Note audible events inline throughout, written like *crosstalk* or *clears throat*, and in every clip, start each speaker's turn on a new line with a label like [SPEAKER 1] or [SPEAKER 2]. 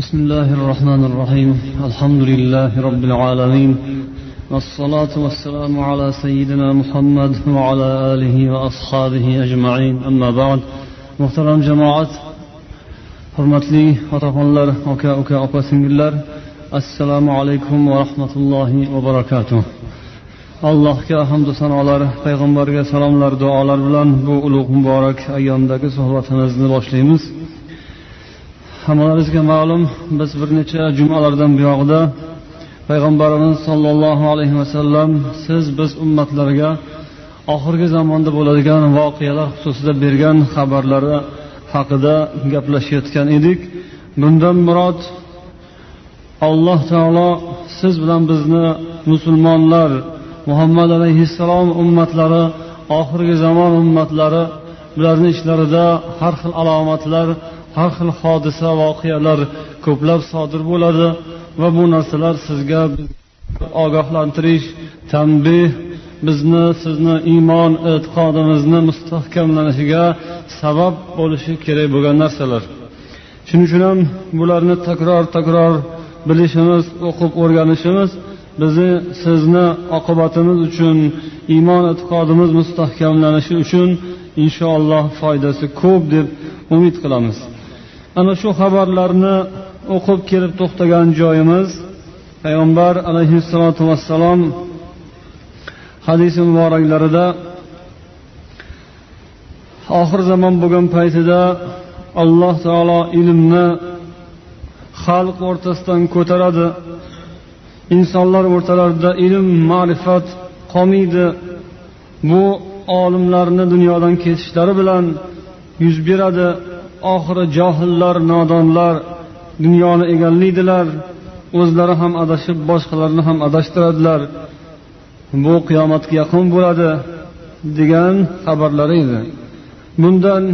[SPEAKER 1] بسم الله الرحمن الرحيم الحمد لله رب العالمين والصلاة والسلام على سيدنا محمد وعلى آله وأصحابه أجمعين أما بعد محترم جماعة hurmatli otaxonlar aka uka opa singillar assalomu alaykum va rahmatullohi va barakatuh allohga hamdu sanolar payg'ambarga salomlar duolar bilan bu ulug' muborak ayyomdagi suhbatimizni boshlaymiz hammalarimizga ma'lum biz bir necha jumalardan buyog'ida payg'ambarimiz sollallohu alayhi vasallam siz biz ummatlarga oxirgi zamonda bo'ladigan voqealar xususida bergan xabarlari haqida gaplashayotgan edik. Bundan murod alloh taolo siz bilan bizni musulmonlar muhammad alayhissalom ummatlari oxirgi zamon ummatlari bularni ichlarida har xil alomatlar har xil hodisa voqealar ko'plab sodir bo'ladi va bu narsalar sizga ogohlantirish tanbeh bizni sizni iymon e'tiqodimizni mustahkamlanishiga sabab bo'lishi kerak bo'lgan narsalar. Shuning uchun ham bularni takror takror bilishimiz o'qib o'rganishimiz bizni sizni oqibatimiz uchun iymon e'tiqodimiz mustahkamlanishi uchun inshaalloh foydasi ko'p deb umid qilamiz. Ana shu xabarlarni o'qib kelib to'xtagan joyimiz. Payg'ambar alayhissalotu vassalom hadisi muboraklarida oxir zamon bo'lgan paytida alloh taolo ilmni xalq o'rtasidan ko'taradi. Insonlar o'rtalarida ilm ma'rifat qolmaydi. Bu olimlarni dunyodan ketishlari bilan yuz beradi. Oxiri johillar nodonlar dunyoni egallaydilar o'zlari ham adashib boshqalarni ham adashtiradilar. Bu qiyomatga yaqin bo'ladi degan xabarlari edi. Bundan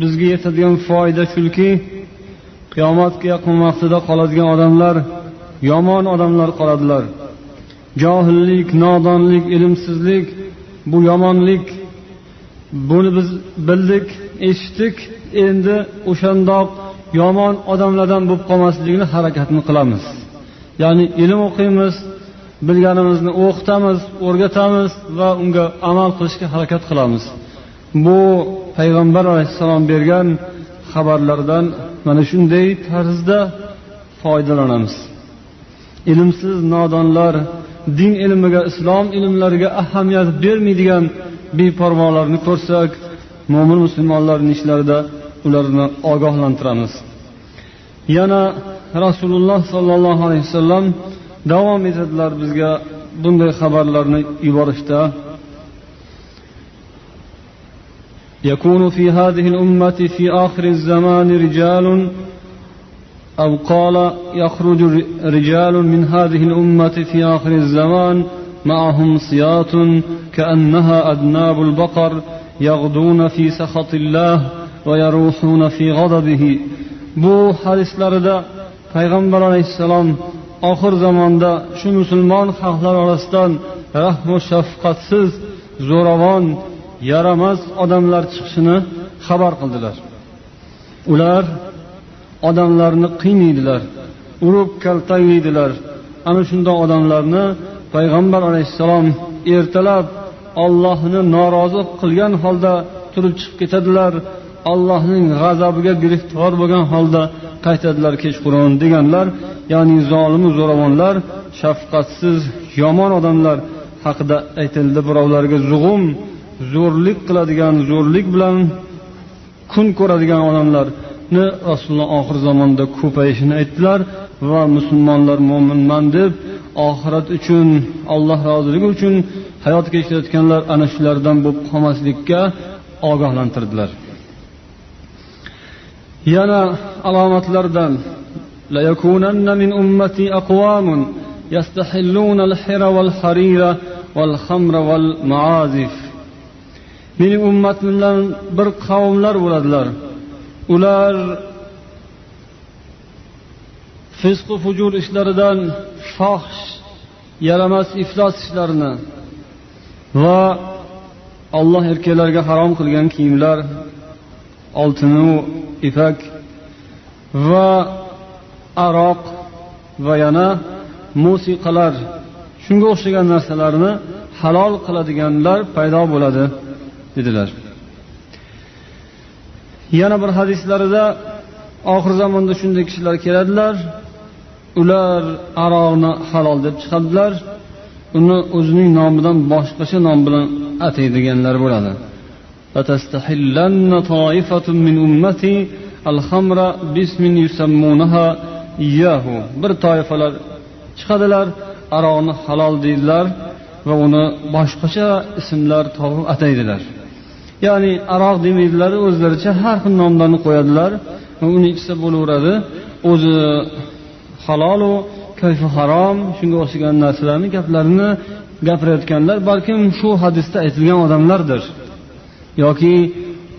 [SPEAKER 1] bizga yetadigan foyda shuki qiyomatga yaqin vaqtida qoladigan odamlar yomon odamlar qoladilar. Johillik nodonlik ilmsizlik bu yomonlik buni biz bildik. Eshitdik endi o'shandoq yomon odamlardan bo'lib qolmaslikni harakatini qilamiz. Ya'ni ilm o'qiymiz bilganimizni o'qitamiz o'rgatamiz va unga amal qilishga harakat qilamiz. Bu payg'ambar alayhissalom bergan xabarlardan mana shunday tarzda foydalanamiz. Ilmsiz nodonlar din ilmiga islom ilmlariga ahamiyat bermaydigan beparvolarni ko'rsak mo'min musulmonlarni ishlarida ularni ogohlantiramiz yana rasululloh sollallohu alayhi vasallam davom etadilar bizga bunday xabarlarni yuborishda يكون في هذه الأمة في آخر الزمان رجال أو قال يخرج رجال من هذه الأمة في آخر الزمان معهم صياط كأنها أذناب البقر يغدون في سخط الله ويروحون في غضبه bu hadislarida payg'ambar alayhissalom oxir zamonda shu musulmon xalqlar orasidan rahmu shafqatsiz zo'ravon yaramas odamlar chiqishini xabar qildilar ular odamlarni qiynaydilar urib kaltaklaydilar ana shundoq odamlarni payg'ambar alayhissalom ertalab ollohni norozi qilgan holda turib chiqib ketadilar allohning g'azabiga giriftor bo'lgan holda qaytadilar kechqurun deganlar ya'ni zolimu zo'ravonlar shafqatsiz yomon odamlar haqida aytildi birovlarga zug'um zo'rlik qiladigan zo'rlik bilan kun ko'radigan odamlarni rasululloh oxir zamonda ko'payishini aytdilar va musulmonlar mo'minman deb oxirat uchun alloh roziligi uchun hayot kechirayotganlar ana shulardan bo'lib qolmaslikka ogohlantirdilar yana alomatlardan ليكونن من أمتي أقوام يستحلون الحر والحرير والخمر والمعازف mening ummatimdan bir qavmlar bo'ladilar ular fisqu fujur ishlaridan fohsh yaramas iflos ishlarini va olloh erkaklarga harom qilgan kiyimlar oltinu ipak va aroq va yana musiqalar. Shunga o'xshagan narsalarni halol qiladiganlar paydo bo'ladi dedilar. Yana bir hadislarida oxir zamonda shunday kishilar keladilar. Ular aroqni halol deb chiqadilar uni o'zining nomidan boshqacha nom bilan ataydiganlar bo'ladi. Bir toifalar chiqadilar aroqni halol deydilar va uni boshqacha ismlar topib ataydilar. Ya'ni aroq demaydilar o'zlaricha har xil nomlarni qo'yadilar va uni ichsa bo'laveradi. O'zi halolu kayfi harom shunga o'xshagan narsalarni gaplarini gapirayotganlar balkim shu hadisda aytilgan odamlardir. Yoki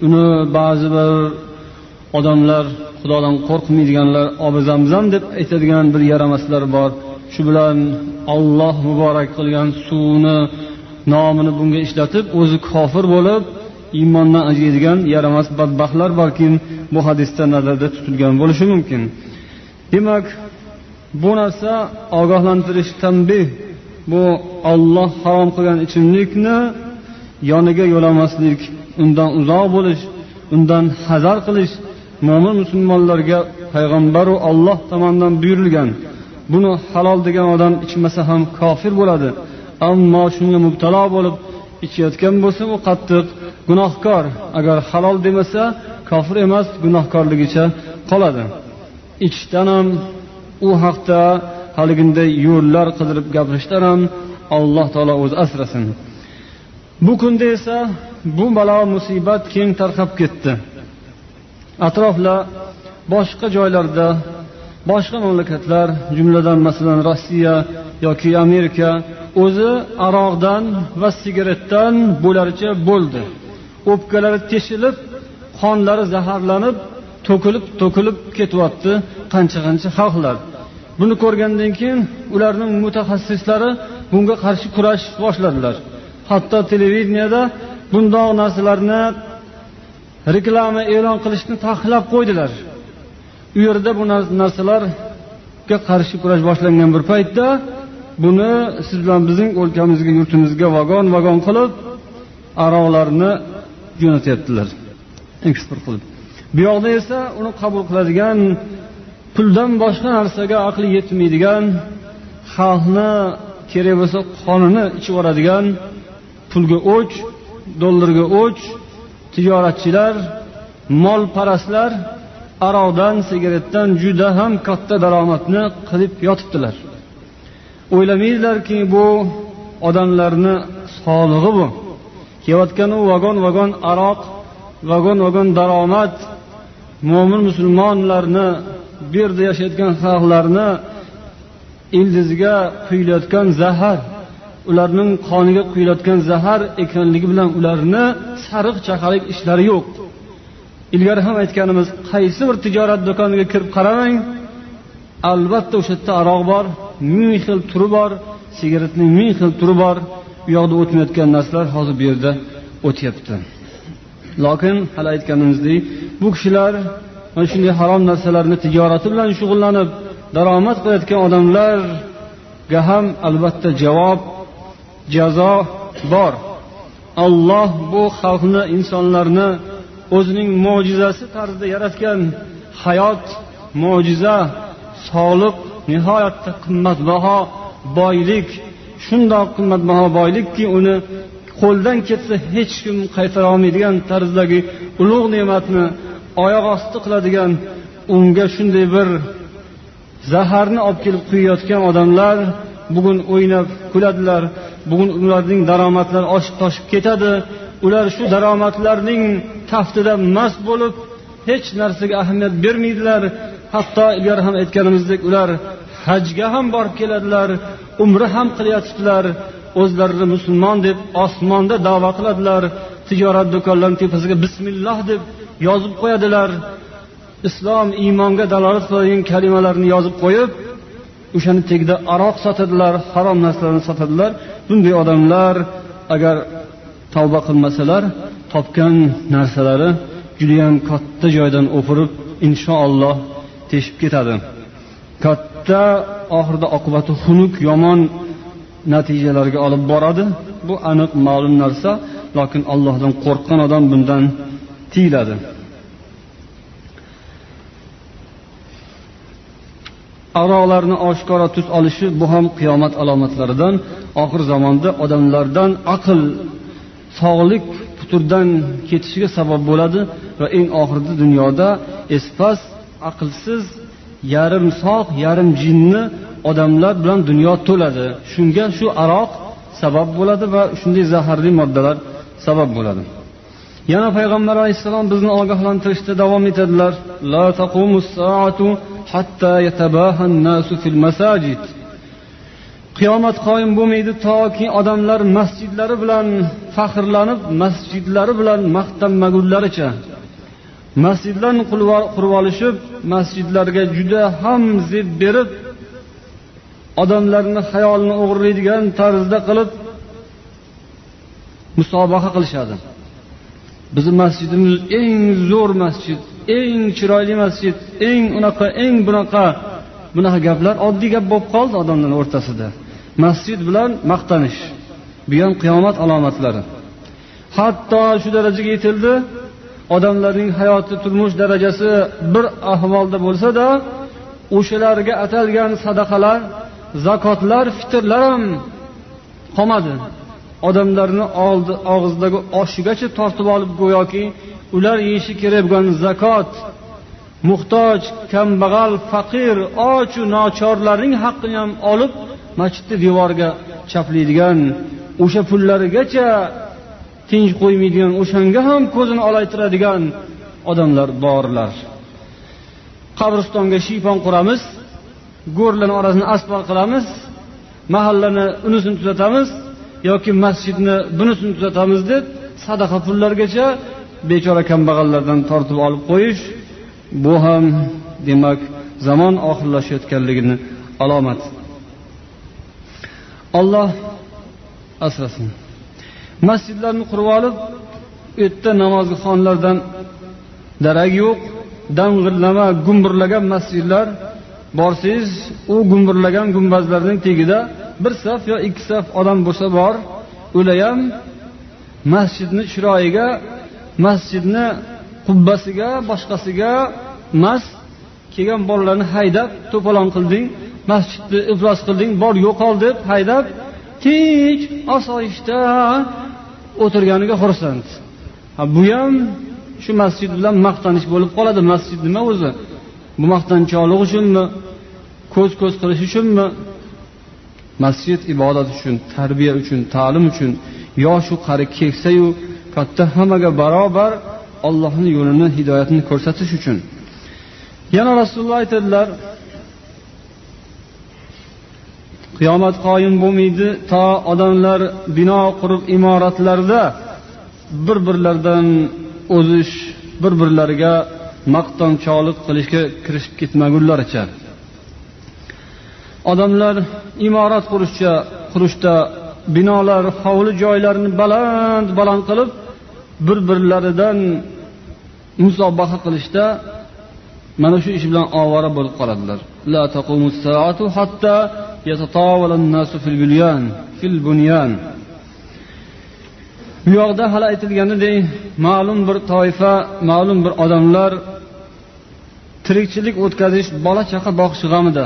[SPEAKER 1] uni ba'zi bir odamlar xudodan qo'rqmaydiganlar obi zamzam deb aytadigan bir yaramaslar bor. Shu bilan olloh muborak qilgan suvni nomini bunga ishlatib o'zi kofir bo'lib iymondan ajraydigan yaramas badbaxtlar balkim bu hadisda nazarda tutilgan bo'lishi mumkin. Demak bu narsa ogohlantirish tanbeh bu olloh harom qilgan ichimlikni yoniga yo'lamaslik undan uzoq bo'lish undan hazar qilish mo'min musulmonlarga payg'ambaru olloh tomonidan buyurilgan. Buni halol degan odam ichmasa ham kofir bo'ladi. Ammo shunga mubtalo bo'lib ichayotgan bo'lsa u qattiq gunohkor. Agar halol demasa kofir emas gunohkorligicha qoladi. Ichishdan ham u haqda haliginday yo'llar qidirib gapirishdan ham alloh taolo o'zi asrasin. Bu kunda esa bu balo musibat keng tarqab ketdi. Atroflar boshqa joylarda boshqa mamlakatlar jumladan masalan rossiya yoki amerika o'zi aroqdan va sigaretdan bo'laricha bo'ldi. O'pkalari teshilib qonlari zaharlanib to'kilib to'kilib ketyapti qancha qancha xalqlar. Buni ko'rgandan keyin ularning mutaxassislari bunga qarshi kurash boshladilar. Hatto televideniyada bundoq narsalarni reklama e'lon qilishni taqiqlab qo'ydilar. U yerda bu narsalarga qarshi kurash boshlangan bir paytda buni siz bilan bizning o'lkamizga yurtimizga vagon vagon qilib aroqlarni jo'natyaptilar. Eksport qilib. Bu yoqda esa uni qabul qiladigan puldan boshqa narsaga aqli yetmaydigan xalqni kerak bo'lsa qonini ichib yuboradigan pulga o'ch dollarga o'ch tijoratchilar molparastlar aroqdan sigaretdan juda ham katta daromadni qilib yotibdilar. O'ylamaydilarki bu odamlarni solig'i bu. Kelayotgan u vagon vagon aroq vagon vagon daromad mo'min musulmonlarni bu yerda yashayotgan xalqlarni ildiziga quyilayotgan zahar ularning qoniga quyilayotgan zahar ekanligi bilan ularni sariq chaqalik ishlari yo'q. Ilgari ham aytganimiz qaysi bir tijorat do'koniga kirib qaramang albatta o'sha yerda aroq bor ming xil turi bor sigaretning ming xil turi bor. U yoqda o'tmayotgan narsalar hozir bu yerda o'tyapti. Lokin hali aytganimizdek bu kishilar mana shunday harom narsalarni tijorati bilan shug'ullanib daromad qilayotgan odamlarga ham albatta javob jazo bor. Alloh bu xalqni insonlarni o'zining mo'jizasi tarzida yaratgan hayot mo'jiza sog'liq nihoyatda qimmatbaho boylik. Shundoq qimmatbaho boylikki uni qo'ldan ketsa hech kim qaytara olmaydigan tarzdagi ulug' ne'matni oyoq osti qiladigan unga shunday bir zaharni olib kelib quyayotgan odamlar bugun o'ynab kuladilar bugun ularning daromadlari oshib toshib ketadi. Ular shu daromadlarning taftida mast bo'lib hech narsaga ahamiyat bermaydilar. Hatto ilgari ham aytganimizdek ular hajga ham borib keladilar umra ham qilyotibdilar o'zlarini musulmon deb osmonda davo qiladilar tijorat do'konlarini tepasiga bismilloh deb yozib qo'yadilar. Islom iymonga dalolat qiladigan kalimalarni yozib qo'yib o'shani tagida aroq sotadilar harom narsalarni sotadilar. Bunday odamlar agar tavba qilmasalar topgan narsalari judayam katta joydan o'pirib inshaalloh teshib ketadi. Katta oxirida oqibati xunuk yomon natijalarga olib boradi. Bu aniq ma'lum narsa lokin allohdan qo'rqqan odam bundan tiyiladi. Aroqlarni oshkora tus olishi bu ham qiyomat alomatlaridan oxir zamonda odamlardan aql sog'lik puturdan ketishiga sabab bo'ladi va eng oxirida dunyoda espas aqlsiz yarim sog' yarim jinni odamlar bilan dunyo to'ladi. Shunga shu aroq sabab bo'ladi va shunday zaharli moddalar sabab bo'ladi. Yana payg'ambar alayhissalom bizni ogohlantirishda davom etadilar. La saatu hatta nasu fil masajid. Qiyomat qoyim bo'lmaydi toki odamlar masjidlari bilan faxrlanib masjidlari bilan maqtanmagunlaricha masjidlarni qurib olishib masjidlarga juda ham zeb berib odamlarni xayolini o'g'irlaydigan tarzda qilib musobaqa qilishadi. Bizni masjidimiz eng zo'r masjid eng chiroyli masjid eng unaqa eng bunaqa. Bunaqa gaplar oddiy gap bo'lib qoldi odamlarni o'rtasida. Masjid bilan maqtanish bu ham qiyomat alomatlari. Hatto shu darajaga yetildi odamlarning hayoti turmush darajasi bir ahvolda bo'lsada o'shalarga atalgan sadaqalar zakotlar fitrlar ham qolmadi. Odamlarni og'zidagi oshigacha tortib olib go'yoki ular yeyishi kerak bo'lgan zakot muhtoj kambag'al faqir ochu nochorlarning haqqini ham olib masjidni devoriga chaplaydigan o'sha pullarigacha tinch qo'ymaydigan o'shanga ham ko'zini olaytiradigan odamlar borlar. Qabristonga shiypon quramiz. Go'rlarni orasini asfalt qilamiz mahallani unisini tuzatamiz yoki masjidni bunisini tuzatamiz deb sadaqa pullargacha bechora kambag'allardan tortib olib qo'yish bu ham demak zamon oxirlashayotganligini alomati olloh asrasin. Masjidlarni qurib olib u yerda namozxonlardan darak yo'q dang'illama gumburlagan masjidlar borsangiz u gumburlagan gumbazlarning tagida bir saf yo ikki saf odam bo'lsa bor. Ular ham masjidni chiroyiga masjidni qubbasiga boshqasiga emas kelgan bolalarni haydab to'polon qilding masjidni iflos qilding bor yo'qol deb haydab tinch osoyishta o'tirganiga xursand. Bu ham shu masjid bilan maqtanish bo'lib qoladi. Masjid nima o'zi? Bu maqtanchoqlik uchunmi? Ko'z ko'z qilish uchunmi? Masjid ibodat uchun tarbiya uchun ta'lim uchun yoshu qari keksayu katta hammaga barobar ollohni yo'lini hidoyatini ko'rsatish uchun. Yana rasululloh aytadilar qiyomat qoyim bo'lmaydi to odamlar bino qurib imoratlarda bir birlaridan o'zish bir birlariga maqtanchoqlik qilishga kirishib ketmagunlaricha odamlar imorat qurishcha qurishda binolar hovli joylarini baland baland qilib bir birlaridan musobaqa qilishda mana shu ish bilan ovora bo'lib qoladilar. Bu yoqda hali aytilganidek ma'lum bir toifa ma'lum bir odamlar tirikchilik o'tkazish bola chaqa boqish g'amida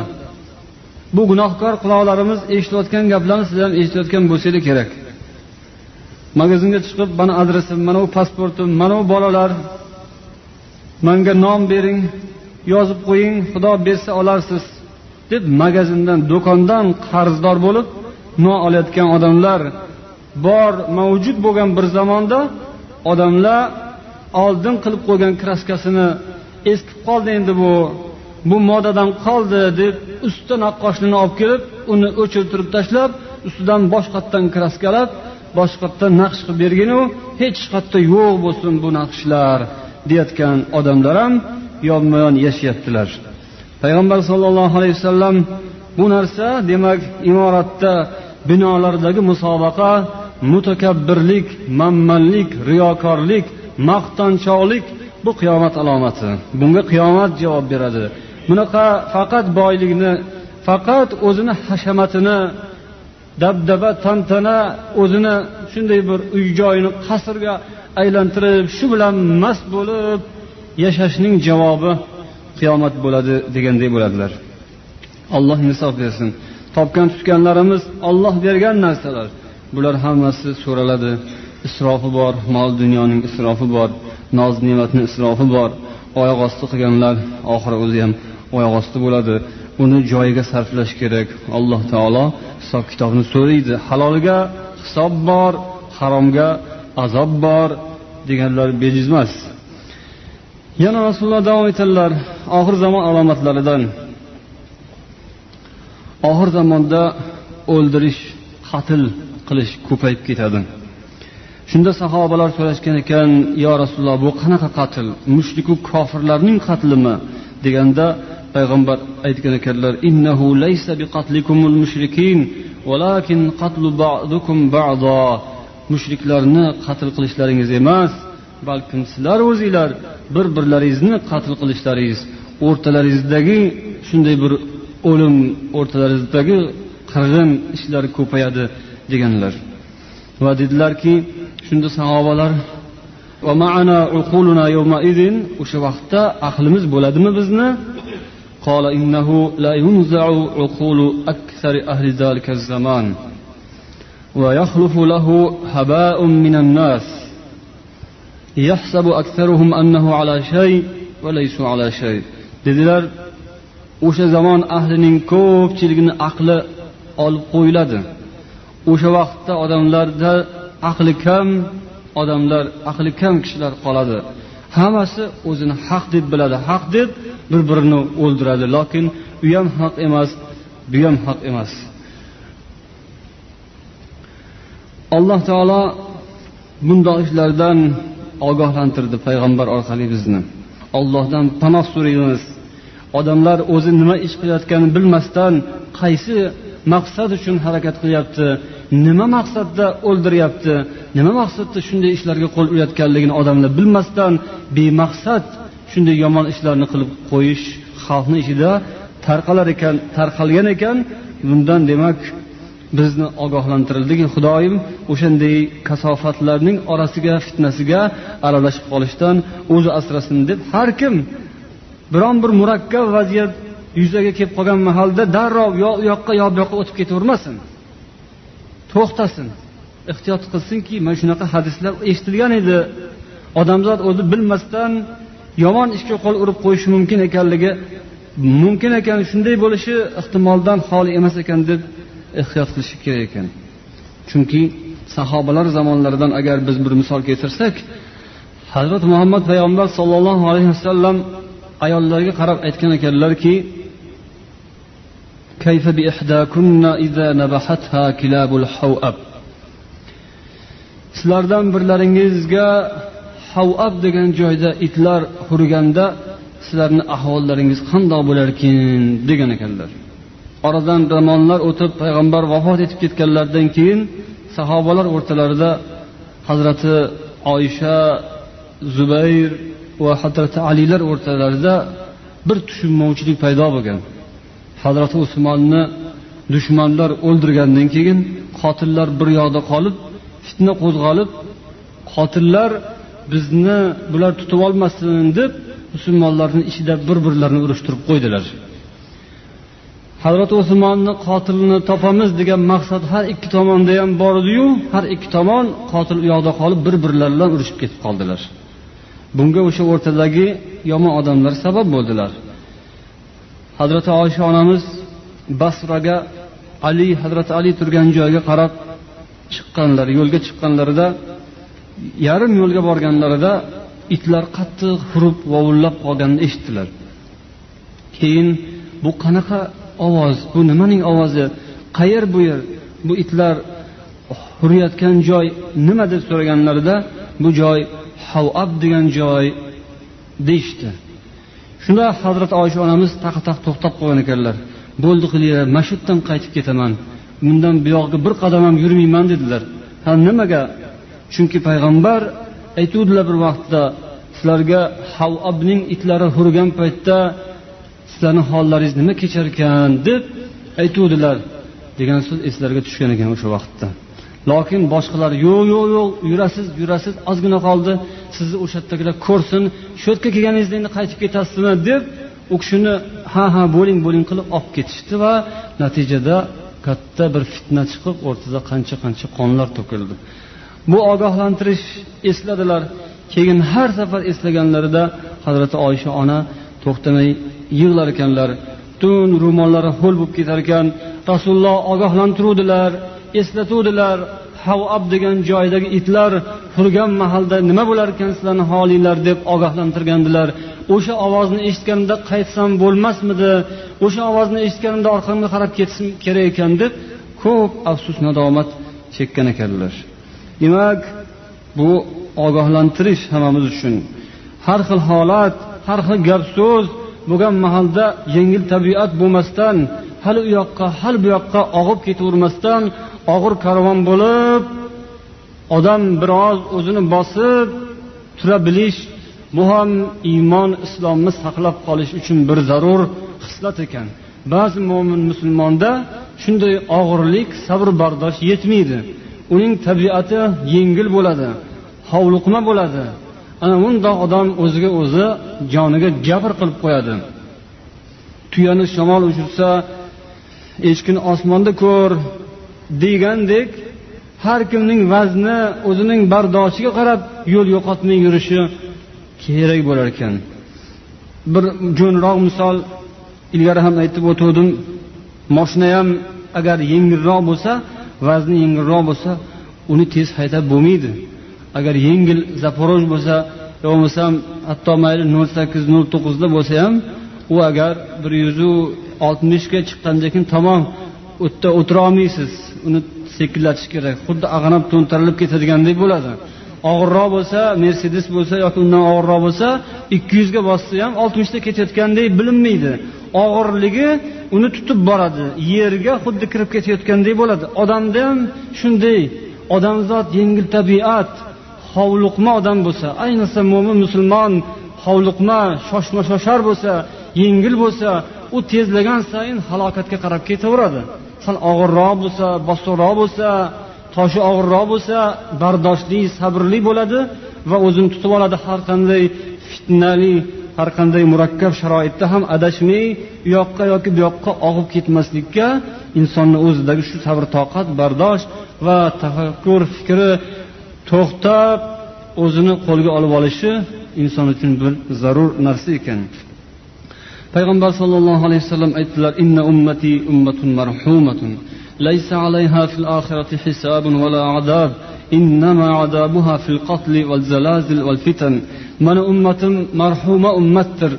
[SPEAKER 1] bu gunohkor quloqlarimiz eshitayotgan gaplarni sizlar ham eshitayotgan bo'lsanglar kerak. Magazinga chiqib mana adresim mana bu pasportim mana bu bolalar manga nom bering yozib qo'ying xudo bersa olarsiz deb magazindan do'kondan qarzdor bo'lib non olayotgan odamlar bor mavjud bo'lgan bir zamonda odamlar oldin qilib qo'ygan kraskasini eskib qoldi endi bu bu modadan qoldi deb usta naqqoshlini olib kelib uni o'chirtirib tashlab ustidan boshqatdan kraskalab boshqatdan naqsh qilib berginu hech qayerda yo'q bo'lsin bu naqshlar deyotgan odamlar ham yonma yon yashayaptilar. Payg'ambar sollallohu alayhi vasallam bu narsa demak imoratda binolardagi musobaqa mutakabbirlik manmanlik riyokorlik maqtanchoqlik bu qiyomat alomati. Bunga qiyomat javob beradi. Bunaqa faqat boylikni faqat o'zini hashamatini dabdaba tantana o'zini shunday bir uy joyini qasrga aylantirib shu bilan mast bo'lib yashashning javobi qiyomat bo'ladi deganday bo'ladilar. Alloh insof bersin. Topgan tutganlarimiz olloh bergan narsalar. Bular hammasi so'raladi. Isrofi bor mol dunyoning isrofi bor noz ne'matni isrofi bor. Oyoq osti qilganlar oxiri o'zi ham oyoq osti bo'ladi. Uni joyiga sarflash kerak. Alloh taolo hisob kitobni so'raydi. Halolga hisob bor haromga azob bor deganlar bejiz emas. Yana rasululloh davom etadilar oxir zamon alomatlaridan. Oxir zamonda o'ldirish qatl qilish ko'payib ketadi. Shunda sahobalar so'rashgan ekan yo rasululloh bu qanaqa qatl? Mushriku kofirlarning qatlimi? deganda payg'ambar aytgan ekanlar innahu laysa biqatlikumul mushrikin valakin qatlu ba'dukum ba'da mushriklarni qatl qilishlaringiz emas balkim sizlar o'zinglar bir birlaringizni qatl qilishlaringiz o'rtalaringizdagi shunday bir o'lim o'rtalaringizdagi qirg'in ishlar ko'payadi. deganlar va dedilarki shunda sahobalar o'sha vaqtda aqlimiz bo'ladimi bizni قال إنه لا ينزع عقول أكثر أهل ذلك الزمان ويخلف له هباء من الناس يحسب أكثرهم أنه على شيء وليسوا على شيء dedilar o'sha zamon ahlining ko'pchiligini aqli olib qo'yiladi O'sha vaqtda odamlarda aqli kam odamlar aqli kam kishilar qoladi. Hammasi o'zini haq deb biladi. Haq deb bir birini o'ldiradi lokin u ham haq emas bu ham haq emas. Alloh taolo bundoq ishlardan ogohlantirdi payg'ambar orqali bizni. Ollohdan panoh so'raymiz. Odamlar o'zi nima ish qilayotganini bilmasdan qaysi maqsad uchun harakat qilyapti nima maqsadda o'ldiryapti nima maqsadda shunday ishlarga qo'l urayotganligini odamlar bilmasdan bemaqsad shunday yomon ishlarni qilib qo'yish xalqni ichida tarqalar ekan tarqalgan ekan. Bundan demak bizni ogohlantirildiki xudoyim o'shanday kasofatlarning orasiga fitnasiga aralashib qolishdan o'zi asrasin deb har kim biron bir murakkab vaziyat yuzaga kelib qolgan mahalda darrov yo u yoqqa yo bu yoqqa o'tib ketavermasin. To'xtasin. Ehtiyot qilsinki mana shunaqa hadislar eshitilgan edi. Odamzod o'zi bilmasdan yomon ishga qo'l urib qo'yishi mumkin ekanligi mumkin ekan shunday bo'lishi ehtimoldan xoli emas ekan deb ehtiyot qilishi kerak ekan. Chunki sahobalar zamonlaridan agar biz bir misol keltirsak hazrat muhammad payg'ambar sollallohu alayhi vasallam ayollarga qarab aytgan ekanlarki كيف بإحداكن إذا نبحتها كلاب الحوأب sizlardan birlaringizga havab degan joyda itlar hurganda sizlarni ahvollaringiz qandoq bo'larkin degan ekanlar oradan zamonlar o'tib payg'ambar vafot etib ketganlaridan keyin sahobalar o'rtalarida hazrati oysha zubayr va hazrati alilar o'rtalarida bir tushunmovchilik paydo bo'lgan Hazrati usmonni dushmanlar o'ldirgandan keyin qotillar bir yoqda qolib fitna qo'zg'alib qotillar bizni bular tutib olmasin deb musulmonlarni ichida bir birlarini urushtirib qo'ydilar. Hazrati usmonni qotilini topamiz degan maqsad har ikki tomonda ham bor ediyu har ikki tomon qotil u yoqda qolib bir birlari bilan urushib ketib qoldilar. Bunga o'sha o'rtadagi yomon odamlar sabab bo'ldilar. Hazrati oysha onamiz basraga ali hazrati ali turgan joyga qarab chiqqanlar yo'lga chiqqanlarida yarim yo'lga borganlarida itlar qattiq hurib vovullab qolganini eshitdilar. Keyin bu qanaqa ovoz bu nimaning ovozi? Qayer bu yer? Bu itlar huriyotgan joy nima? deb so'raganlarida bu joy havab degan joy deyishdi. Shunda hazrati oysha onamiz taqa taq to'xtab qolgan ekanlar. Bo'ldi qilinglar mana shu yerdan qaytib ketaman. Bundan buyog'iga bir qadam ham yurmayman dedilar. Ha nimaga? Chunki payg'ambar aytuvdilar bir vaqtda sizlarga havabning itlari hurgan paytda sizlarni hollaringiz nima kechar ekan deb aytuvdilar. Degan so'z eslariga tushgan ekan o'sha vaqtda. Lokin boshqalar yo'q yo'q yo'q yurasiz yurasiz ozgina qoldi. Sizni o'sha yerdagilar ko'rsin shu yerga kelganingizda endi qaytib ketasizmi deb u kishini ha ha bo'ling bo'ling qilib olib ketishdi va natijada katta bir fitna chiqib o'rtada qancha qancha qonlar to'kildi. Bu ogohlantirish esladilar. Keyin har safar eslaganlarida hazrati oysha ona to'xtamay yig'lar ekanlar. Butun ro'mollari ho'l bo'lib ketar ekan. Rasululloh ogohlantiruvdilar eslatuvdilar. Havab degan joydagi itlar turgan mahalda nima bo'lar ekan sizlarni holinglar deb ogohlantirgandilar. O'sha ovozni eshitganimda qaytsam bo'lmasmidi? O'sha ovozni eshitganimda orqamga qarab ketishim kerak ekan deb ko'p afsus nadomat chekkan ekanlar. Demak bu ogohlantirish hammamiz uchun. Har xil holat har xil gap so'z bo'lgan mahalda yengil tabiat bo'lmasdan hali u yoqqa hali bu yoqqa og'ib ketavermasdan og'ir karvon bo'lib odam biroz o'zini bosib tura bilish bu ham iymon islomni saqlab qolish uchun bir zarur xislat ekan. Ba'zi mo'min musulmonda shunday og'irlik sabr bardosh yetmaydi. Uning tabiati yengil bo'ladi hovliqma bo'ladi. Ana bundoq odam o'ziga o'zi joniga jabr qilib qo'yadi. Tuyani shamol uchirsa echkini osmonda ko'r degandek har kimning vazni o'zining bardoshiga qarab yo'l yo'qotmay yurishi kerak bo'lar ekan. Bir jo'nroq misol ilgari ham aytib o'tuvdim. Moshina ham agar yengilroq bo'lsa vazni yengilroq bo'lsa uni tez haydab bo'lmaydi. Agar yengil zaporoj bo'lsa yo bo'lmasam hatto mayli nol sakkiz nol to'qqizda bo'lsa ham u agar bir yuzu oltmishga chiqqandan keyin tamom u yerda o'tira olmaysiz uni sekinlatish kerak. Xuddi ag'anab to'ntarilib ketadigandek bo'ladi. Og'irroq bo'lsa mercedes bo'lsa yoki undan og'irroq bo'lsa ikki yuzga bossa ham oltmishda ketayotgandek bilinmaydi. Og'irligi uni tutib boradi. Yerga xuddi kirib ketayotgandek bo'ladi. Odamda ham shunday. Odamzod yengil tabiat hovliqma odam bo'lsa ayniqsa mo'min musulmon hovliqma shoshma shoshar bo'lsa yengil bo'lsa u tezlagan sayin halokatga qarab ketaveradi. Sal og'irroq bo'lsa bosiqroq bo'lsa toshi og'irroq bo'lsa bardoshli sabrli bo'ladi va o'zini tutib oladi har qanday fitnali har qanday murakkab sharoitda ham adashmay u yoqqa yoki bu yoqqa og'ib ketmaslikka insonni o'zidagi shu sabr toqat bardosh va tafakkur fikri to'xtab o'zini qo'lga olib olishi inson uchun bir zarur narsa ekan. Payg'ambar sollallohu alayhi vasallam aytdilar inna ummati ummatun marhumatun laysa alayha fil oxirati hisabun vala adab innama adabuha fil qatli val zalazil val fitan mana ummatim marhuma ummatdir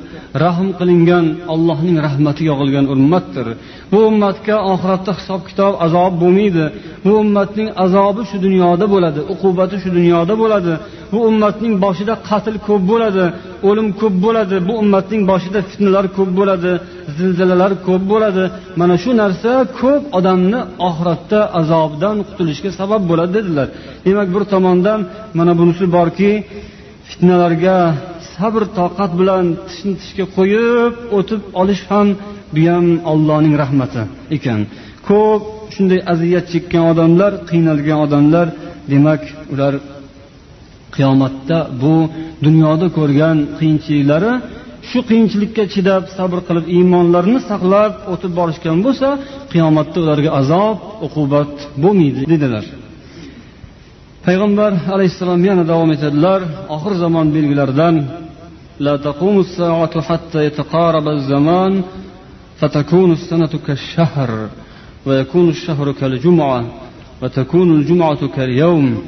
[SPEAKER 1] rahm qilingan allohning rahmati yog'ilgan ummatdir. Bu ummatga oxiratda hisob kitob azob bo'lmaydi. Bu ummatning azobi shu dunyoda bo'ladi uqubati shu dunyoda bo'ladi. Bu ummatning boshida qatl ko'p bo'ladi o'lim ko'p bo'ladi. Bu ummatning boshida fitnalar ko'p bo'ladi zilzilalar ko'p bo'ladi. Mana shu narsa ko'p odamni oxiratda azobdan qutulishga sabab bo'ladi dedilar. Demak bir tomondan mana bunisi borki fitnalarga sabr toqat bilan tishni tishga qo'yib o'tib olish ham bu ham ollohning rahmati ekan. Ko'p shunday aziyat chekkan odamlar qiynalgan odamlar demak ular qiyomatda bu dunyoda ko'rgan qiyinchiliklari shu qiyinchilikka chidab sabr qilib iymonlarini saqlab o'tib borishgan bo'lsa qiyomatda ularga azob uqubat bo'lmaydi dedilar. Payg'ambar alayhissalom yana davom etadilar. Oxir zamon belgilaridan لا تقوم الساعة حتى يتقارب الزمان فتكون السنة كالشهر ويكون الشهر كالجمعة وتكون الجمعة كاليوم.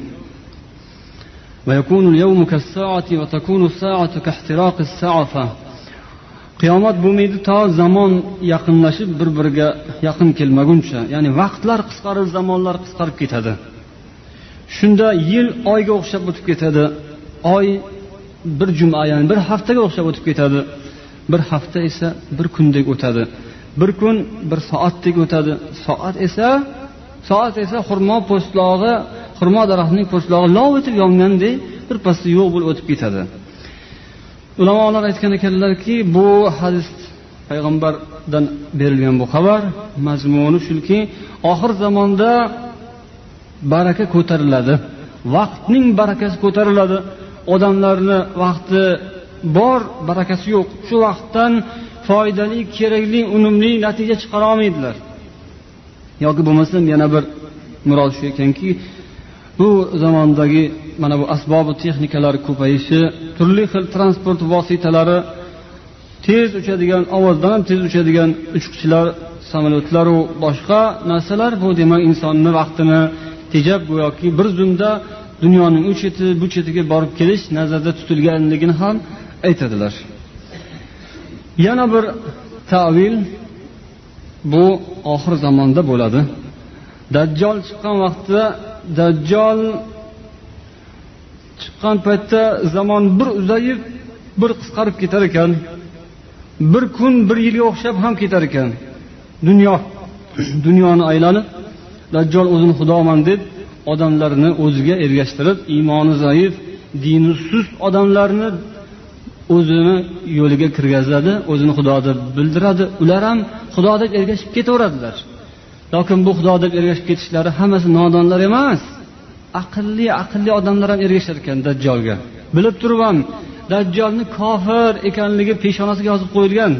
[SPEAKER 1] ويكون اليوم كالساعة وتكون الساعة كاحتراق السعفة. قيامات بوميد تا زمان يقن نشب بربرغا يقن كلمة جنشة يعني وقت لا قصقر الزمان لا قصقر كتاده شندا يل آيغا اخشب بتكتاده آي, bir juma ya'ni bir haftaga o'xshab o'tib ketadi. Bir hafta esa bir kundek o'tadi. Bir kun bir soatdek o'tadi. Soat esa soat esa xurmo po'stlog'i xurmo daraxtining po'stlog'i lov etib yongandek birpasda yo'q bo'lib o'tib ketadi. Ulamolar aytgan ekanlarki bu hadis payg'ambardan berilgan bu xabar mazmuni shuki oxir zamonda baraka ko'tariladi. Vaqtning barakasi ko'tariladi. Odamlarni vaqti bor barakasi yo'q. Shu vaqtdan foydali kerakli unumli natija chiqara olmaydilar. Yoki bo'lmasam yana bir murod shu ekanki bu zamondagi mana bu asbobi texnikalar ko'payishi turli xil transport vositalari tez uchadigan ovozdan ham tez uchadigan uchqichlar samolyotlaru boshqa narsalar bu demak insonni vaqtini tejab go'yoki bir zumda dunyoning u cheti bu chetiga borib kelish nazarda tutilganligini ham aytadilar. Yana bir tavil bu oxir zamonda bo'ladi. Dajjol chiqqan vaqtda dajjol chiqqan paytda zamon bir uzayib bir qisqarib ketar ekan. Bir kun bir yilga o'xshab ham ketar ekan. Dunyo *clears throat* dunyoni aylanib dajjol o'zini xudoman deb odamlarni o'ziga ergashtirib iymoni zaif dini sust odamlarni o'zini yo'liga kirgazadi o'zini xudo deb bildiradi. Ular ham xudo deb ergashib ketaveradilar. Lokin bu xudo deb ergashib ketishlari hammasi nodonlar emas. Aqlli aqlli odamlar ham ergashar ekan dajjolga bilib turib ham dajjolni kofir ekanligi peshonasiga yozib qo'yilgan.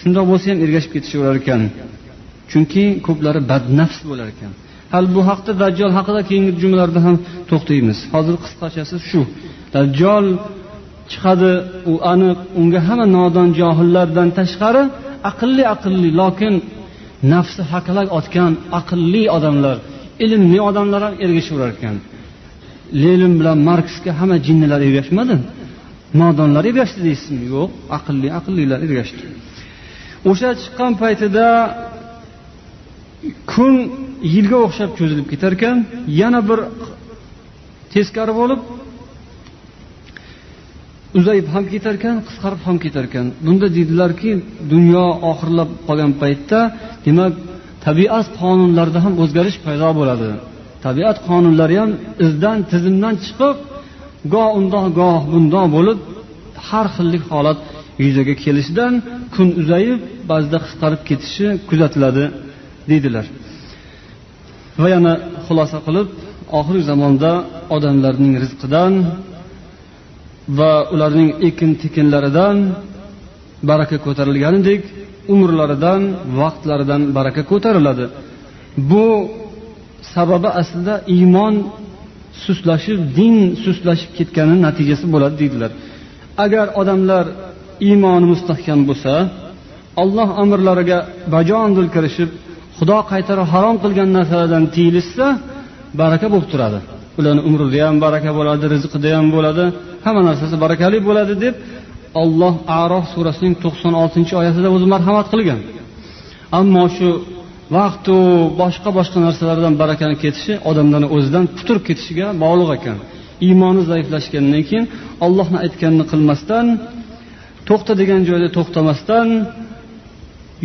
[SPEAKER 1] Shundoq bo'lsa ham ergashib ketishaverar ekan. Chunki ko'plari badnafs bo'lar ekan. Hali bu haqda dajjol haqida keyingi jumlalarda ham to'xtaymiz. Hozir qisqachasi shu. Dajjol chiqadi u aniq unga hamma nodon johillardan tashqari aqlli aqlli lokin nafsi haqalak otgan aqlli odamlar ilmli odamlar ham ergashaverar ekan lenin bilan marksga hamma jinnilar ergashmadi. Nodonlar ergashdi deysizmi? Yo'q aqlli aqllilar ergashdi. O'sha chiqqan paytida kun yilga o'xshab cho'zilib ketar ekan yana bir teskari bo'lib uzayib ham ketar ekan qisqarib ham ketar ekan bunda deydilarki dunyo oxirlab qolgan paytda demak tabiat qonunlarida ham o'zgarish paydo bo'ladi. Tabiat qonunlari ham izdan tizimdan chiqib goh undoq goh bundoq bo'lib har xillik holat yuzaga kelishidan kun uzayib ba'zida qisqarib ketishi kuzatiladi deydilar. Va yana xulosa qilib oxirgi zamonda odamlarning rizqidan va ularning ekin tekinlaridan baraka ko'tarilganidek umrlaridan vaqtlaridan baraka ko'tariladi. Bu sababi aslida iymon sustlashib din sustlashib ketgani natijasi bo'ladi deydilar. Agar odamlar iymoni mustahkam bo'lsa olloh amrlariga bajonidil kirishib xudo qaytarib harom qilgan narsalardan tiyilishsa baraka bo'lib turadi. Ularni umrida ham baraka bo'ladi rizqida ham bo'ladi hamma narsasi barakali bo'ladi deb olloh arof surasining to'qson oltinchi oyatida o'zi marhamat qilgan. Ammo shu vaqtu boshqa boshqa narsalardan barakani ketishi odamlarni o'zidan puturib ketishiga bog'liq ekan. Iymoni zaiflashgandan keyin ollohni aytganini qilmasdan to'xta degan joyda to'xtamasdan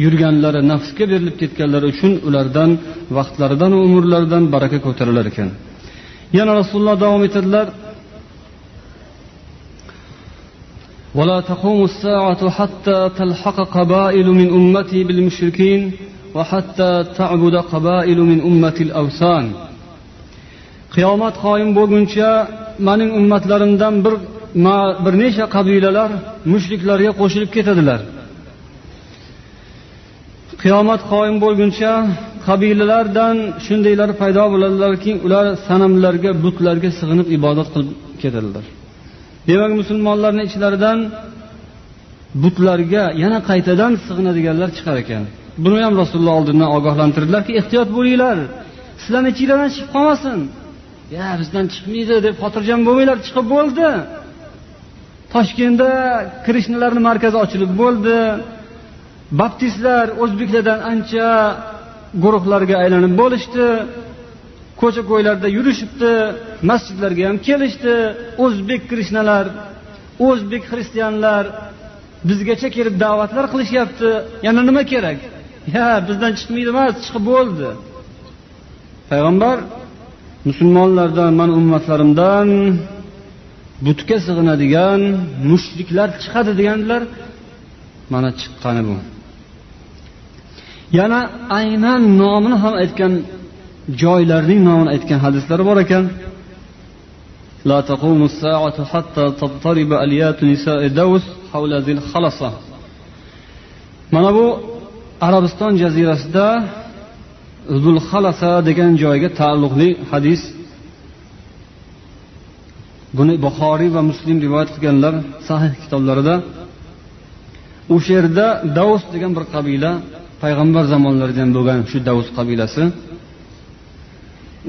[SPEAKER 1] yurganlari nafsga berilib ketganlari uchun ulardan vaqtlaridan umrlaridan baraka ko'tarilar ekan yana rasululloh davom etadilar ولا تقوم الساعة حتى تلحق قبائل من أمتي بالمشركين وحتى تعبد قبائل من أمة الأوثان qiyomat qoyim bo'lguncha mening ummatlarimdan bir bir necha qabilalar mushriklarga qo'shilib ketadilar Qiyomat qoyim bo'lguncha qabilalardan shundaylar paydo bo'ladilarki ular sanamlarga butlarga sig'inib ibodat qilib ketadilar demak musulmonlarni ichlaridan butlarga yana qaytadan sig'inadiganlar chiqar ekan. Buni ham rasululloh oldindan ogohlantirdilarki ehtiyot bo'linglar. Sizlarni ichinglardan chiqib qolmasin? Ya bizdan chiqmaydi deb xotirjam bo'lmanglar chiqib bo'ldi. Toshkentda krishnalarni markazi ochilib bo'ldi. Baptistlar o'zbeklardan ancha guruhlarga aylanib bo'lishdi. Ko'cha ko'ylarda yurishibdi masjidlarga ham kelishdi. O'zbek krishnalar o'zbek xristianlar bizgacha kelib da'vatlar qilishyapti. Yana nima kerak? Ya bizdan chiqmaydi emas chiqib bo'ldi. Payg'ambar musulmonlardan mani ummatlarimdan butga sig'inadigan mushriklar chiqadi degandilar. Mana chiqqani bu. yana aynan nomini ham aytgan joylarning nomini aytgan hadislar bor ekan لا تقوم الساعة حتى تضطرب أليات نساء دوس حول ذي الخلصة mana bu arabiston jazirasida zulxalasa degan joyga taalluqli hadis buni buxoriy va muslim rivoyat qilganlar sahih kitoblarida o'sha yerda davus degan bir qabila payg'ambar zamonlarida ham bo'lgan shu davus qabilasi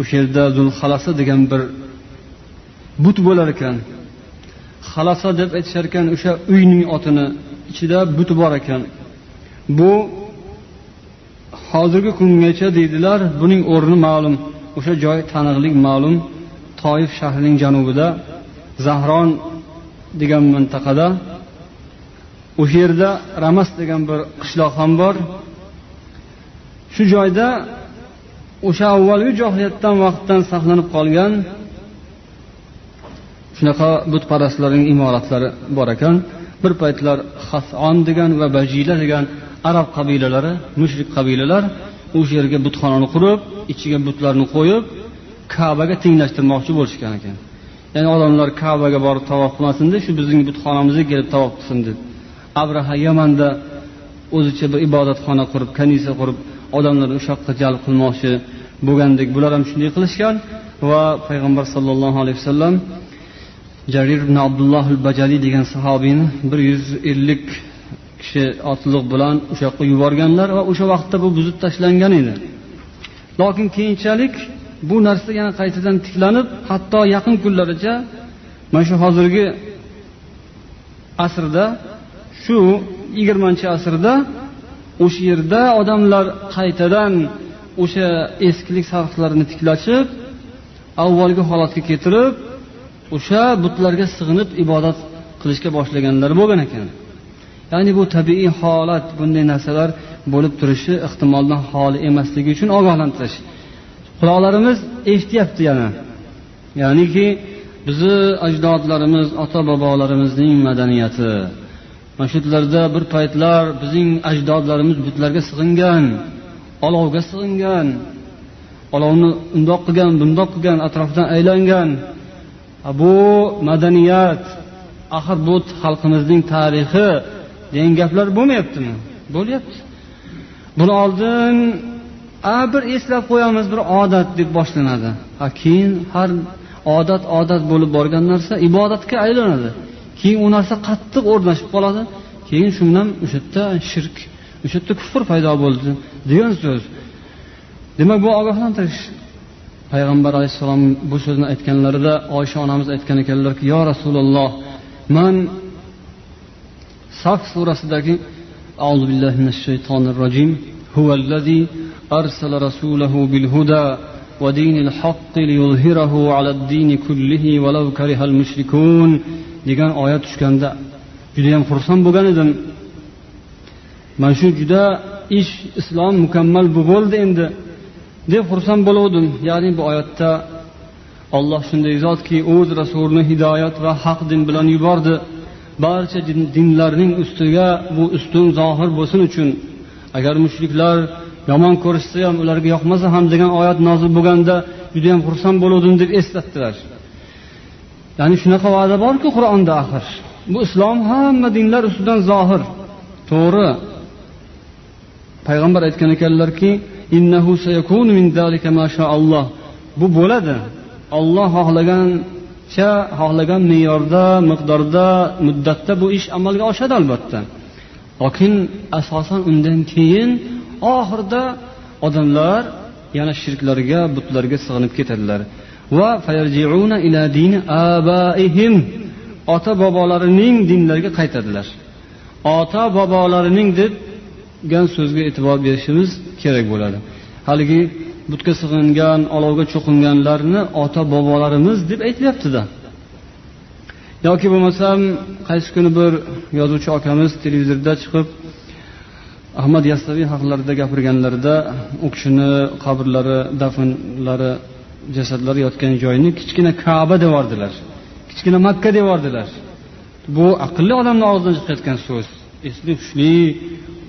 [SPEAKER 1] o'sha yerda zulxalasa degan bir but bo'lar ekan. Xalasa deb aytishar ekan o'sha uyning otini ichida but bor ekan. Bu hozirgi kungacha deydilar buning o'rni ma'lum o'sha joy taniqlik ma'lum. Toif shahrining janubida zahron degan mintaqada o'sha yerda ramas degan bir qishloq ham bor. Shu joyda o'sha avvalgi johiliyatdan vaqtdan saqlanib qolgan shunaqa butparastlarning imoratlari bor ekan. Bir paytlar hason degan va bajila degan arab qabilalari mushrik qabilalar o'sha yerga butxonani qurib ichiga butlarni qo'yib kabaga tenglashtirmoqchi bo'lishgan ekan. Ya'ni odamlar kabaga borib tavof qilmasin deb shu bizning butxonamizga kelib tavof qilsin deb. Abraha yamanda o'zicha bir ibodatxona qurib kanisa qurib odamlarni o'sha yoqqa jalb qilmoqchi bo'lgandek bular ham shunday qilishgan va payg'ambar sollallohu alayhi vasallam jarir ibn abdulloh bajaliy degan sahobiyni bir yuz ellik kishi otliq bilan o'sha yoqqa yuborganlar va o'sha vaqtda bu buzib tashlangan edi. Lokin keyinchalik bu narsa yana qaytadan tiklanib hatto yaqin kunlaricha mana shu hozirgi asrda shu yigirmanchi asrda o'sha yerda odamlar qaytadan o'sha eskilik sarflarini tiklashib avvalgi holatga keltirib o'sha butlarga sig'inib ibodat qilishga boshlaganlar bo'lgan ekan. Ya'ni bu tabiiy holat bunday narsalar bo'lib turishi ehtimoldan xoli emasligi uchun ogohlantirish. Quloqlarimiz eshityapti yana. Ya'niki bizni ajdodlarimiz ota bobolarimizning madaniyati. Mana shu yerlarda bir paytlar bizning ajdodlarimiz butlarga sig'ingan olovga sig'ingan olovni undoq qilgan bundoq qilgan atrofdan aylangan. Bu madaniyat axir bu xalqimizning tarixi degan gaplar bo'lmayaptimi? Bo'lyapti. Buni oldin a bir eslab qo'yamiz bir odat deb boshlanadi. Keyin har odat odat bo'lib borgan narsa ibodatga aylanadi. keyin u narsa qattiq o'rnashib qoladi keyin shu bilan o'sha yerda shirk o'sha yerda kufr paydo bo'ldi degan so'z demak bu ogohlantirish payg'ambar alayhissalom bu so'zni aytganlarida oysha onamiz aytgan ekanlarki yo rasululloh man saf surasidagi أعوذ بالله من الشيطان الرجيم هو الذي أرسل رسوله بالهدى ودين الحق ليظهره على الدين كله ولو كره المشركون degan oyat tushganda judayam xursand bo'lgan edim. Mana shu juda ish islom mukammal bo'ldi endi deb xursand bo'luvdim. Ya'ni bu oyatda olloh shunday zotki o'z rasulini hidoyat va haq din bilan yubordi. Barcha dinlarning ustiga bu ustun zohir bo'lsin uchun. Agar mushriklar yomon ko'rishsa ham ularga yoqmasa ham degan oyat nozil bo'lganda judayam xursand bo'luvdim deb eslatdilar. Ya'ni shunaqa va'da borku qur'onda axir. Bu islom hamma dinlar ustidan zohir. To'g'ri. Payg'ambar aytgan ekanlarki bu bo'ladi. Olloh xohlagancha xohlagan me'yorda miqdorda muddatda bu ish amalga oshadi albatta. Lokin asosan undan keyin oxirida odamlar yana shirklarga butlarga sig'inib ketadilar. Va ota bobolarining dinlariga qaytadilar. Ota bobolarining degan so'zga e'tibor berishimiz kerak bo'ladi. Haligi butga sig'ingan olovga cho'qinganlarni ota bobolarimiz deb aytilyaptida yoki bo'lmasam qaysi kuni bir yozuvchi akamiz televizorda chiqib ahmad yassaviy haqlarida gapirganlarida u kishini qabrlari dafnlari jasadlari yotgan joyni kichkina kaba devordilar kichkina makka devordilar bu aqlli odamni og'zidan chiqayotgan so'z. Esli hushli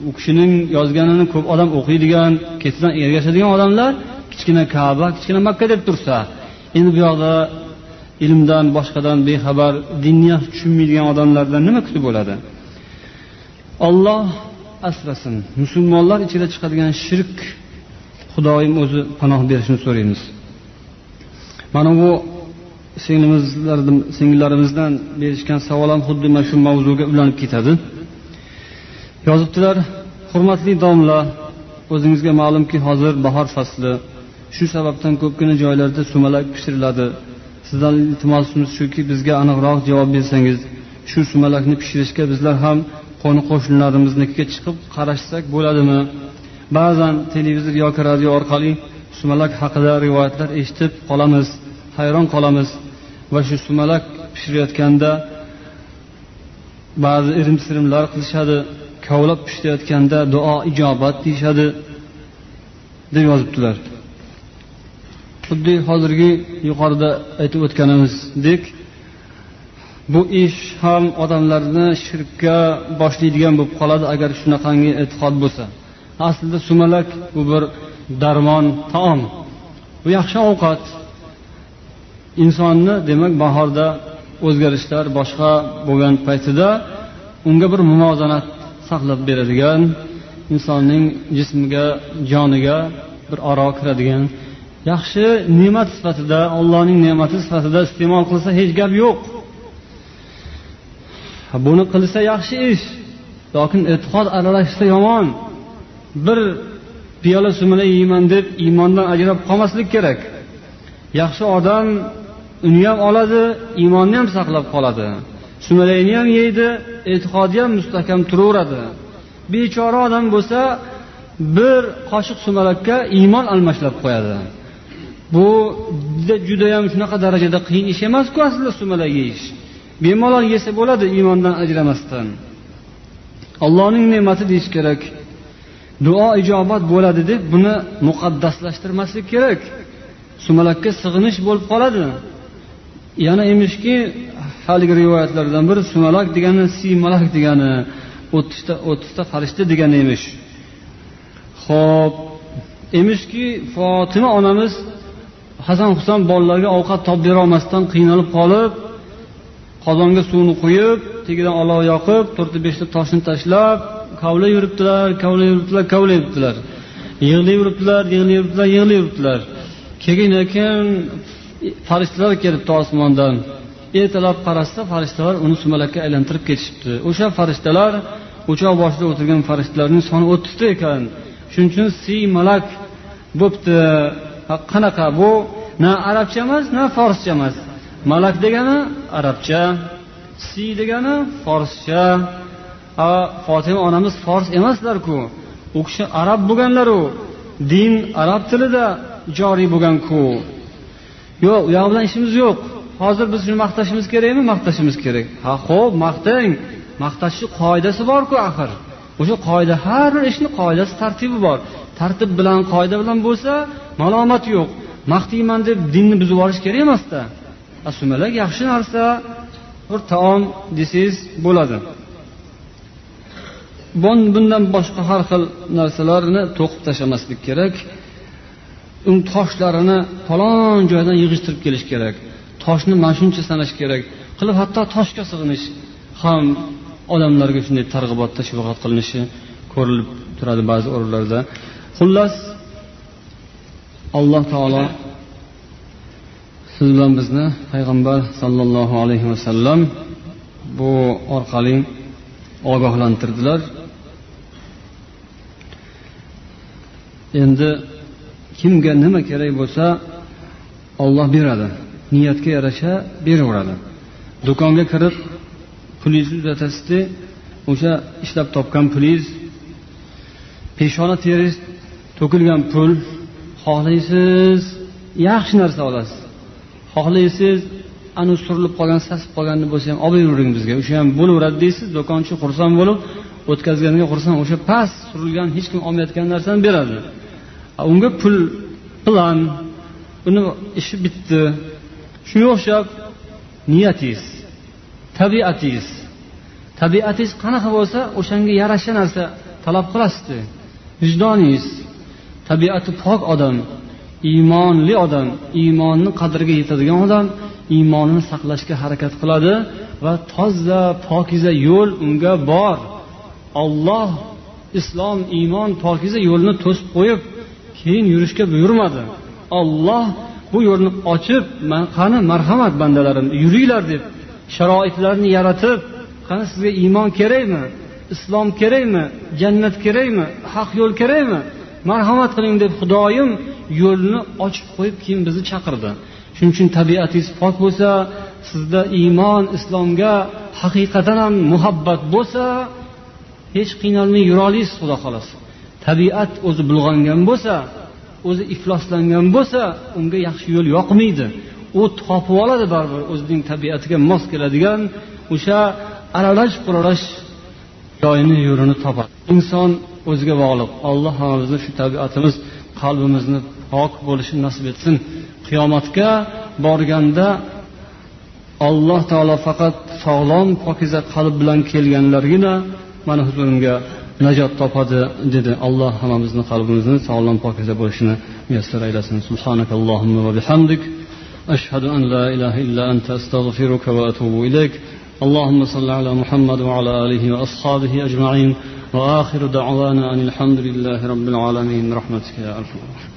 [SPEAKER 1] u kishining yozganini ko'p odam o'qiydigan ketidan ergashadigan odamlar kichkina kaba kichkina makka deb tursa endi bu yoqda ilmdan boshqadan bexabar dinni tushunmaydigan odamlardan nima kutib bo'ladi? Olloh asrasin musulmonlar ichida chiqadigan shirk xudoyim o'zi panoh berishini so'raymiz. Mana bu singlimizlardan singillarimizdan berishgan savol ham xuddi mana shu mavzuga ulanib ketadi. Yozibdilar hurmatli domla o'zingizga ma'lumki hozir bahor fasli. Shu sababdan ko'pgina joylarda sumalak pishiriladi. Sizdan iltimosimiz shuki bizga aniqroq javob bersangiz shu sumalakni pishirishga bizlar ham qo'ni qo'shnilarimiznikiga chiqib qarashsak bo'ladimi? Ba'zan televizor yoki radio orqali sumalak haqida rivoyatlar eshitib qolamiz hayron qolamiz va shu sumalak pishirayotganda ba'zi irim sirimlar qilishadi. Kovlab pishirayotganda duo ijobat deyishadi deb yozibdilar. Xuddi hozirgi yuqorida aytib o'tganimizdek bu ish ham odamlarni shirkka boshlaydigan bo'lib qoladi agar shunaqangi e'tiqod bo'lsa. Aslida sumalak bu bir darmon taom. Bu yaxshi ovqat. Insonni demak bahorda o'zgarishlar boshqa bo'lgan paytida unga bir muvozanat saqlab beradigan insonning jismiga joniga bir oro kiradigan. Yaxshi ne'mat sifatida allohning ne'mati sifatida iste'mol qilsa hech gap yo'q. Buni qilsa yaxshi ish lokin e'tiqod aralashsa yomon. Bir piyola sumalak yeyman deb iymondan ajrab qolmaslik kerak. Yaxshi odam uni ham oladi iymonni ham saqlab qoladi. Sumalakni ham yeydi e'tiqodi ham mustahkam turaveradi. Bechora odam bo'lsa bir qoshiq sumalakka iymon almashlab qo'yadi. Bu judayam shunaqa darajada qiyin ish emasku aslida sumalak yeyish. Bemalol yesa bo'ladi iymondan ajramasdan. Allohning ne'mati deyish kerak. Duo ijobat bo'ladi deb buni muqaddaslashtirmaslik kerak. Sumalakka sig'inish bo'lib qoladi. Yana emishki haligi rivoyatlardan biri sumalak degani siymalak degani o'ttizta o'ttizta farishta degani emish. Ho'p emishki fotima onamiz hasan husan bolalarga ovqat topib berolmasdan qiynalib qolib qozonga suvni quyib tagidan olov yoqib to'rtta beshta toshni tashlab kovlab yuribdilar kovlab yuribdilar kovlab yuribdilar. Yig'lab yuribdilar yig'lab yuribdilar yig'lab yuribdilar. Keyin ekan farishtalar kelibdi osmondan. Ertalab qarasa farishtalar uni sumalakka aylantirib ketishibdi. O'sha farishtalar o'choq boshida o'tirgan farishtalarning soni o'ttizta ekan. Shuning uchun si malak bo'pti. Qanaqa bu? Na arabcha emas na forscha emas. Malak degani arabcha si degani forscha. Fotima onamiz fors emaslarku. U kishi arab bo'lganlaru din arab tilida joriy bo'lganku. Yo'q u yog'i bilan ishimiz yo'q. Hozir biz shuni maqtashimiz kerakmi? Maqtashimiz kerak. Ha ho'p maqtang. Maqtashni qoidasi borku axir. O'sha qoida har bir ishni qoidasi tartibi bor. Tartib bilan qoida bilan bo'lsa malomat yo'q. Maqtayman deb dinni buzib yuborish kerak emasda. Sumalak yaxshi narsa bir taom desangiz bo'ladi. Bundan boshqa har xil narsalarni to'qib tashlamaslik kerak. Uni toshlarini falon joydan yig'ishtirib kelish kerak. Toshni mana shuncha sanash kerak. Qilib hatto toshga sig'inish ham odamlarga shunday targ'ibot tashviqot qilinishi ko'rilib turadi ba'zi o'rinlarda. Xullas alloh taolo siz bilan bizni payg'ambar sollallohu alayhi vasallam bu orqali ogohlantirdilar. Endi kimga nima kerak bo'lsa olloh beradi. Niyatga yarasha beraveradi. Do'konga kirib pulingizni uzatasizda o'sha ishlab topgan pulingiz peshona teringiz to'kilgan pul xohlaysiz yaxshi narsa olasiz. Xohlaysiz ani surilib qolgan sasib qolganini bo'lsa ham olib bering bizga. O'sha ham bo'laveradi deysiz do'konchi xursand bo'lib o'tkazganiga xursand o'sha past surilgan hech kim olmayotgan narsani beradi. Unga pul plan uni ishi bitdi. Shunga o'xshab niyatingiz tabiatingiz. Tabiatingiz qanaqa bo'lsa o'shanga yarasha narsa talab qilasizda. Vijdoningiz. Tabiati pok odam iymonli odam iymonni qadriga yetadigan odam iymonini saqlashga harakat qiladi va toza pokiza yo'l unga bor. Olloh islom iymon pokiza yo'lni to'sib qo'yib keyin yurishga buyurmadi. Olloh bu yo'lni ochib qani marhamat bandalarim yuringlar deb sharoitlarni yaratib qani sizga iymon kerakmi islom kerakmi jannat kerakmi haq yo'l kerakmi marhamat qiling deb xudoyim yo'lni ochib qo'yib keyin bizni chaqirdi. Shuning uchun tabiatingiz pok bo'lsa sizda iymon islomga haqiqatan ham muhabbat bo'lsa hech qiynalmay yura olasiz xudo xohlasa. Tabiat o'zi bulg'angan bo'lsa o'zi ifloslangan bo'lsa unga yaxshi yo'l yoqmaydi. U topib oladi baribir o'zining tabiatiga mos keladigan o'sha aralash quralash joyini yo'lini topadi. Inson o'ziga bog'liq. Alloh hammamizni shu tabiatimiz qalbimizni pok bo'lishini nasib etsin. Qiyomatga borganda alloh taolo faqat sog'lom pokiza qalb bilan kelganlargina mana huzurimga najot topadi dedi alloh hammamizni qalbimizni sog'lom pokiza bo'lishini muyassar aylasin subhanakallohumma va bihamdik أشهد أن لا إله إلا أنت أستغفرك وأتوب إليك اللهم صل على محمد وعلى آله وأصحابه أجمعين وآخر دعوانا أن الحمد لله رب العالمين برحمتك يا أرحم الراحمين